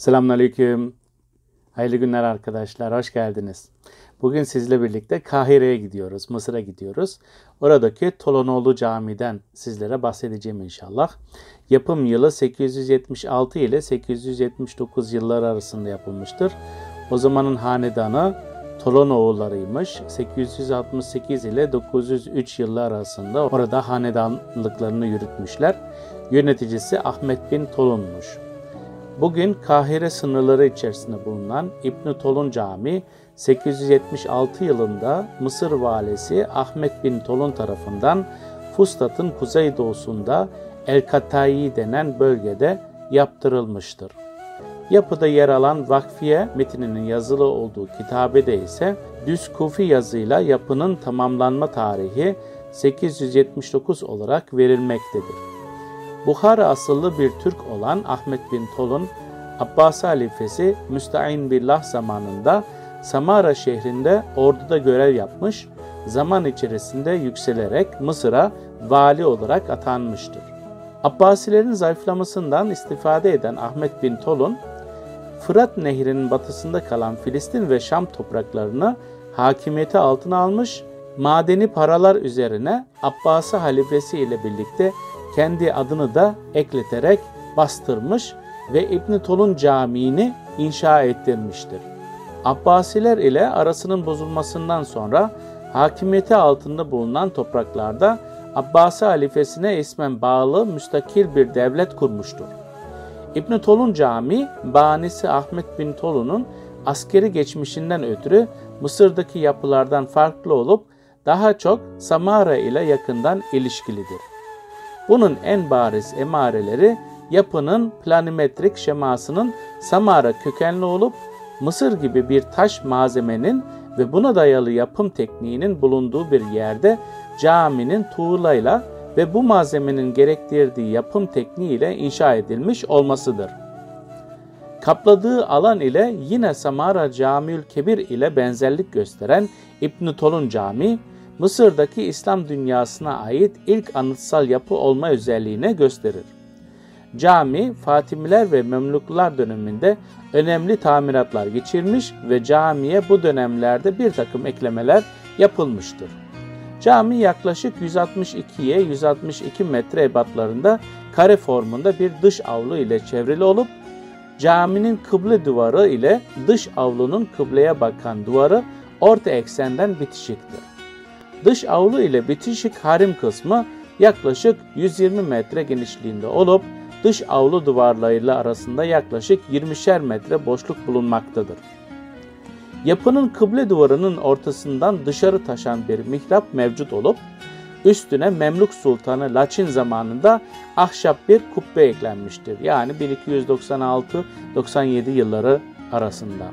Selamünaleyküm. Hayırlı günler arkadaşlar. Hoş geldiniz. Bugün sizle birlikte Kahire'ye gidiyoruz. Mısır'a gidiyoruz. Oradaki Tolonoğlu Camii'den sizlere bahsedeceğim inşallah. Yapım yılı 876 ile 879 yılları arasında yapılmıştır. O zamanın hanedanı Tolonoğullarıymış. 868 ile 903 yıllar arasında orada hanedanlıklarını yürütmüşler. Yöneticisi Ahmet bin Tolun'muş. Bugün Kahire sınırları içerisinde bulunan İbn Tolun Camii 876 yılında Mısır valisi Ahmet bin Tolun tarafından Fustat'ın kuzeydoğusunda El Katayi denen bölgede yaptırılmıştır. Yapıda yer alan vakfiye metninin yazılı olduğu kitabede ise düz kufi yazıyla yapının tamamlanma tarihi 879 olarak verilmektedir. Bukhara asıllı bir Türk olan Ahmet bin Tolun, Abbas halifesi Müsta'in Billah zamanında Samara şehrinde orduda görev yapmış, zaman içerisinde yükselerek Mısır'a vali olarak atanmıştır. Abbasilerin zayıflamasından istifade eden Ahmet bin Tolun, Fırat Nehri'nin batısında kalan Filistin ve Şam topraklarını hakimiyeti altına almış, madeni paralar üzerine Abbasi halifesi ile birlikte kendi adını da ekleterek bastırmış ve İbn Tolun Camii'ni inşa ettirmiştir. Abbasiler ile arasının bozulmasından sonra hakimiyeti altında bulunan topraklarda Abbasi halifesine ismen bağlı müstakil bir devlet kurmuştur. İbn Tolun Camii, banisi Ahmet bin Tolun'un askeri geçmişinden ötürü Mısır'daki yapılardan farklı olup daha çok Samara ile yakından ilişkilidir. Bunun en bariz emareleri yapının planimetrik şemasının Samara kökenli olup Mısır gibi bir taş malzemenin ve buna dayalı yapım tekniğinin bulunduğu bir yerde caminin tuğlayla ve bu malzemenin gerektirdiği yapım tekniğiyle inşa edilmiş olmasıdır. Kapladığı alan ile yine Samara Camiül Kebir ile benzerlik gösteren İbn Tolun Camii, Mısır'daki İslam dünyasına ait ilk anıtsal yapı olma özelliğine gösterir. Cami, Fatimiler ve Memluklar döneminde önemli tamiratlar geçirmiş ve camiye bu dönemlerde bir takım eklemeler yapılmıştır. Cami yaklaşık 162'ye 162 metre ebatlarında kare formunda bir dış avlu ile çevrili olup caminin kıble duvarı ile dış avlunun kıbleye bakan duvarı orta eksenden bitişiktir. Dış avlu ile bitişik harim kısmı yaklaşık 120 metre genişliğinde olup dış avlu duvarlarıyla arasında yaklaşık 20'şer metre boşluk bulunmaktadır. Yapının kıble duvarının ortasından dışarı taşan bir mihrap mevcut olup üstüne Memluk Sultanı Laçin zamanında ahşap bir kubbe eklenmiştir. Yani 1296-97 yılları arasında.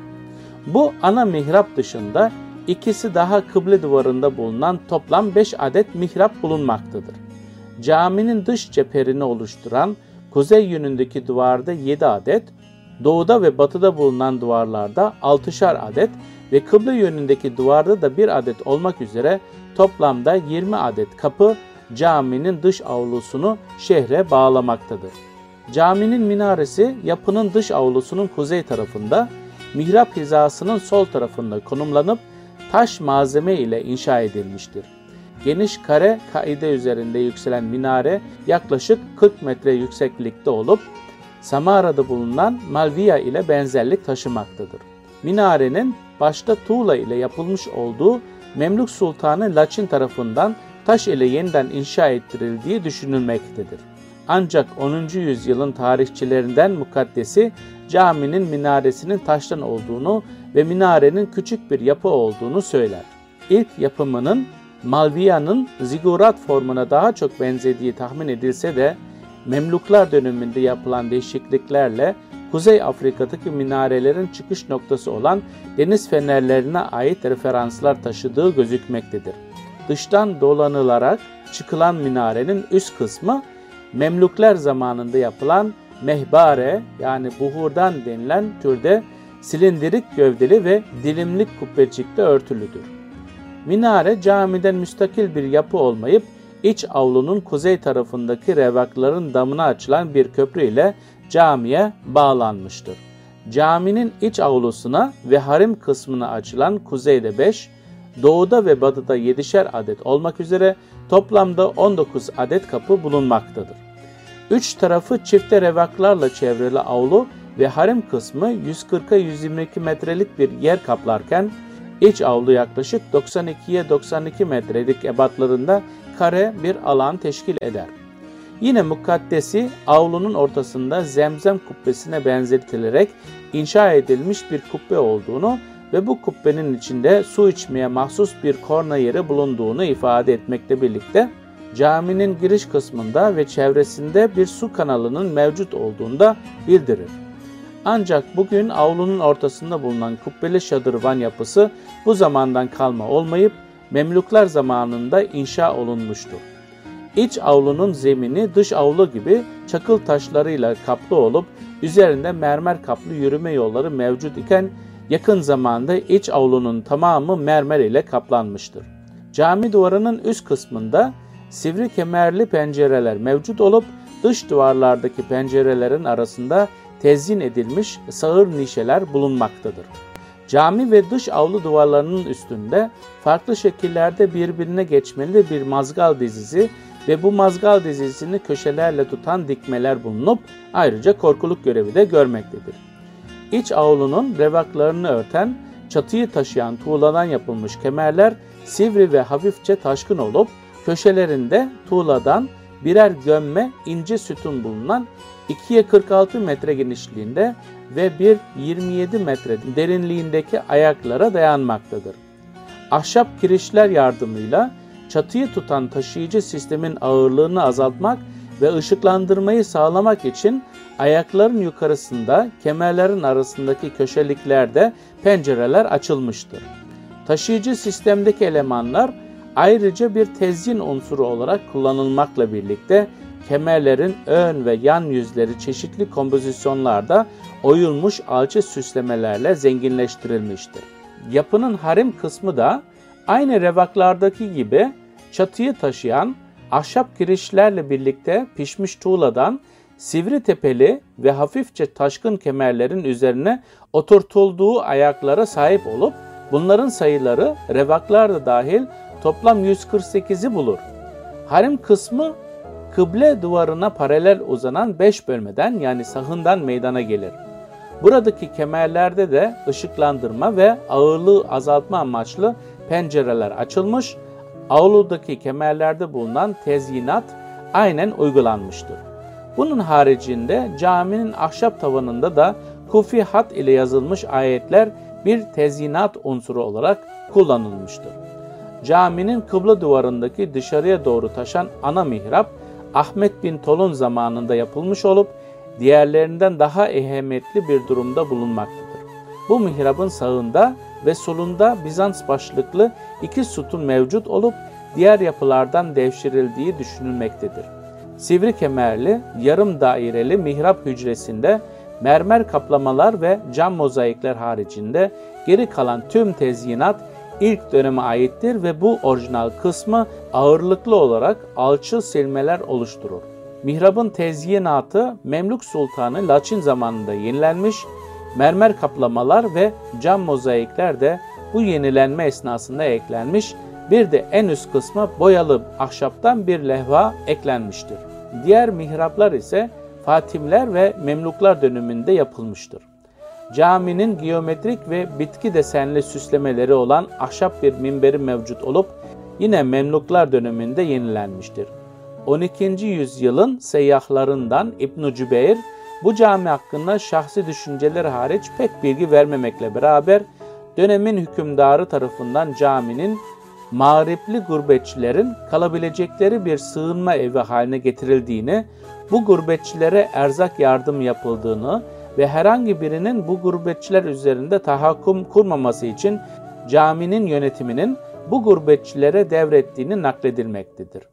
Bu ana mihrap dışında İkisi daha kıble duvarında bulunan toplam 5 adet mihrap bulunmaktadır. Caminin dış cepherini oluşturan kuzey yönündeki duvarda 7 adet, doğuda ve batıda bulunan duvarlarda 6'şar adet ve kıble yönündeki duvarda da bir adet olmak üzere toplamda 20 adet kapı caminin dış avlusunu şehre bağlamaktadır. Caminin minaresi yapının dış avlusunun kuzey tarafında, mihrap hizasının sol tarafında konumlanıp taş malzeme ile inşa edilmiştir. Geniş kare kaide üzerinde yükselen minare yaklaşık 40 metre yükseklikte olup Samara'da bulunan Malviya ile benzerlik taşımaktadır. Minarenin başta tuğla ile yapılmış olduğu Memlük Sultanı Laçin tarafından taş ile yeniden inşa ettirildiği düşünülmektedir. Ancak 10. yüzyılın tarihçilerinden mukaddesi caminin minaresinin taştan olduğunu ve minarenin küçük bir yapı olduğunu söyler. İlk yapımının Malviya'nın zigurat formuna daha çok benzediği tahmin edilse de Memluklar döneminde yapılan değişikliklerle Kuzey Afrika'daki minarelerin çıkış noktası olan deniz fenerlerine ait referanslar taşıdığı gözükmektedir. Dıştan dolanılarak çıkılan minarenin üst kısmı Memluklar zamanında yapılan mehbare yani buhurdan denilen türde silindirik gövdeli ve dilimlik kubbecikte örtülüdür. Minare camiden müstakil bir yapı olmayıp iç avlunun kuzey tarafındaki revakların damına açılan bir köprü ile camiye bağlanmıştır. Caminin iç avlusuna ve harem kısmına açılan kuzeyde 5, doğuda ve batıda 7'şer adet olmak üzere toplamda 19 adet kapı bulunmaktadır. Üç tarafı çifte revaklarla çevrili avlu ve harem kısmı 140'a 122 metrelik bir yer kaplarken iç avlu yaklaşık 92'ye 92 metrelik ebatlarında kare bir alan teşkil eder. Yine mukaddesi avlunun ortasında zemzem kubbesine benzetilerek inşa edilmiş bir kubbe olduğunu ve bu kubbenin içinde su içmeye mahsus bir korna yeri bulunduğunu ifade etmekle birlikte caminin giriş kısmında ve çevresinde bir su kanalının mevcut olduğunda bildirir. Ancak bugün avlunun ortasında bulunan kubbeli şadırvan yapısı bu zamandan kalma olmayıp Memluklar zamanında inşa olunmuştur. İç avlunun zemini dış avlu gibi çakıl taşlarıyla kaplı olup üzerinde mermer kaplı yürüme yolları mevcut iken yakın zamanda iç avlunun tamamı mermer ile kaplanmıştır. Cami duvarının üst kısmında sivri kemerli pencereler mevcut olup dış duvarlardaki pencerelerin arasında tezyin edilmiş sağır nişeler bulunmaktadır. Cami ve dış avlu duvarlarının üstünde farklı şekillerde birbirine geçmeli bir mazgal dizisi ve bu mazgal dizisini köşelerle tutan dikmeler bulunup ayrıca korkuluk görevi de görmektedir. İç avlunun revaklarını örten, çatıyı taşıyan tuğladan yapılmış kemerler sivri ve hafifçe taşkın olup köşelerinde tuğladan birer gömme ince sütun bulunan 2'ye 46 metre genişliğinde ve 1.27 metre derinliğindeki ayaklara dayanmaktadır. Ahşap kirişler yardımıyla çatıyı tutan taşıyıcı sistemin ağırlığını azaltmak ve ışıklandırmayı sağlamak için ayakların yukarısında kemerlerin arasındaki köşeliklerde pencereler açılmıştır. Taşıyıcı sistemdeki elemanlar ayrıca bir tezyin unsuru olarak kullanılmakla birlikte kemerlerin ön ve yan yüzleri çeşitli kompozisyonlarda oyulmuş alçı süslemelerle zenginleştirilmiştir. Yapının harem kısmı da aynı revaklardaki gibi çatıyı taşıyan ahşap girişlerle birlikte pişmiş tuğladan sivri tepeli ve hafifçe taşkın kemerlerin üzerine oturtulduğu ayaklara sahip olup bunların sayıları revaklar da dahil toplam 148'i bulur. Harem kısmı kıble duvarına paralel uzanan 5 bölmeden yani sahından meydana gelir. Buradaki kemerlerde de ışıklandırma ve ağırlığı azaltma amaçlı pencereler açılmış, avludaki kemerlerde bulunan tezyinat aynen uygulanmıştır. Bunun haricinde caminin ahşap tavanında da kufi hat ile yazılmış ayetler bir tezyinat unsuru olarak kullanılmıştır. Caminin kıbla duvarındaki dışarıya doğru taşan ana mihrap Ahmet bin Tolun zamanında yapılmış olup diğerlerinden daha ehemmiyetli bir durumda bulunmaktadır. Bu mihrabın sağında ve solunda Bizans başlıklı iki sütun mevcut olup diğer yapılardan devşirildiği düşünülmektedir. Sivri kemerli, yarım daireli mihrap hücresinde mermer kaplamalar ve cam mozaikler haricinde geri kalan tüm tezyinat ilk döneme aittir ve bu orijinal kısmı ağırlıklı olarak alçı silmeler oluşturur. Mihrabın tezyinatı Memlük Sultanı Laçin zamanında yenilenmiş, mermer kaplamalar ve cam mozaikler de bu yenilenme esnasında eklenmiş, bir de en üst kısmı boyalı ahşaptan bir lehva eklenmiştir. Diğer mihraplar ise Fatimler ve Memluklar döneminde yapılmıştır. Caminin geometrik ve bitki desenli süslemeleri olan ahşap bir minberi mevcut olup yine Memluklar döneminde yenilenmiştir. 12. yüzyılın seyyahlarından İbn Cübeyr bu cami hakkında şahsi düşünceleri hariç pek bilgi vermemekle beraber dönemin hükümdarı tarafından caminin mağripli gurbetçilerin kalabilecekleri bir sığınma evi haline getirildiğini, bu gurbetçilere erzak yardım yapıldığını ve herhangi birinin bu gurbetçiler üzerinde tahakküm kurmaması için caminin yönetiminin bu gurbetçilere devrettiğini nakledilmektedir.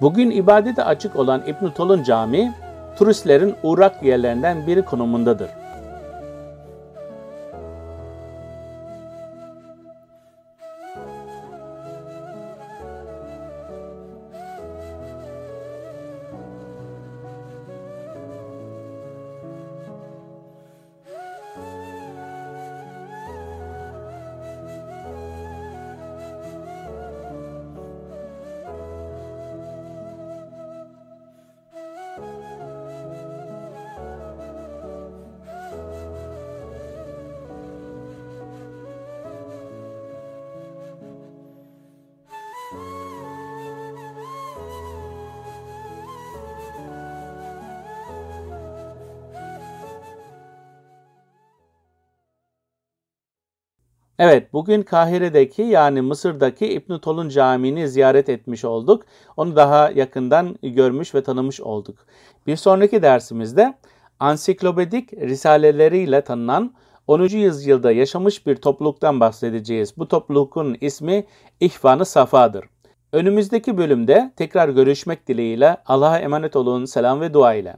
Bugün ibadete açık olan İbn Tolun Camii, turistlerin uğrak yerlerinden biri konumundadır. Evet, bugün Kahire'deki yani Mısır'daki İbn Tolun Camii'ni ziyaret etmiş olduk. Onu daha yakından görmüş ve tanımış olduk. Bir sonraki dersimizde ansiklopedik risaleleriyle tanınan 10. yüzyılda yaşamış bir topluluktan bahsedeceğiz. Bu topluluğun ismi İhvan-ı Safa'dır. Önümüzdeki bölümde tekrar görüşmek dileğiyle Allah'a emanet olun, selam ve dua ile.